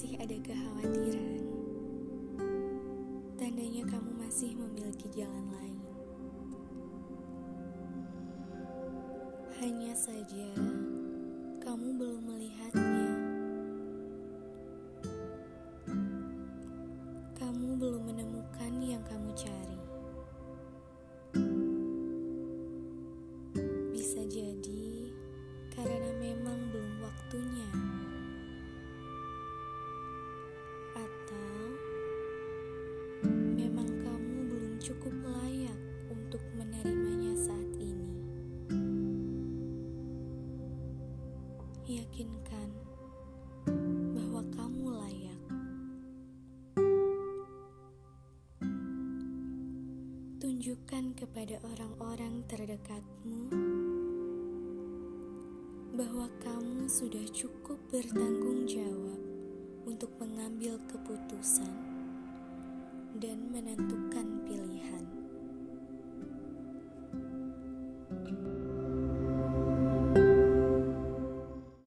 masih ada kekhawatiran, tandanya kamu masih memiliki jalan lain. Hanya saja, kamu belum melihatnya. Kamu belum menemukan yang kamu cari. Yakinkan bahwa kamu layak. Tunjukkan kepada orang-orang terdekatmu bahwa kamu sudah cukup bertanggung jawab untuk mengambil keputusan dan menentukan.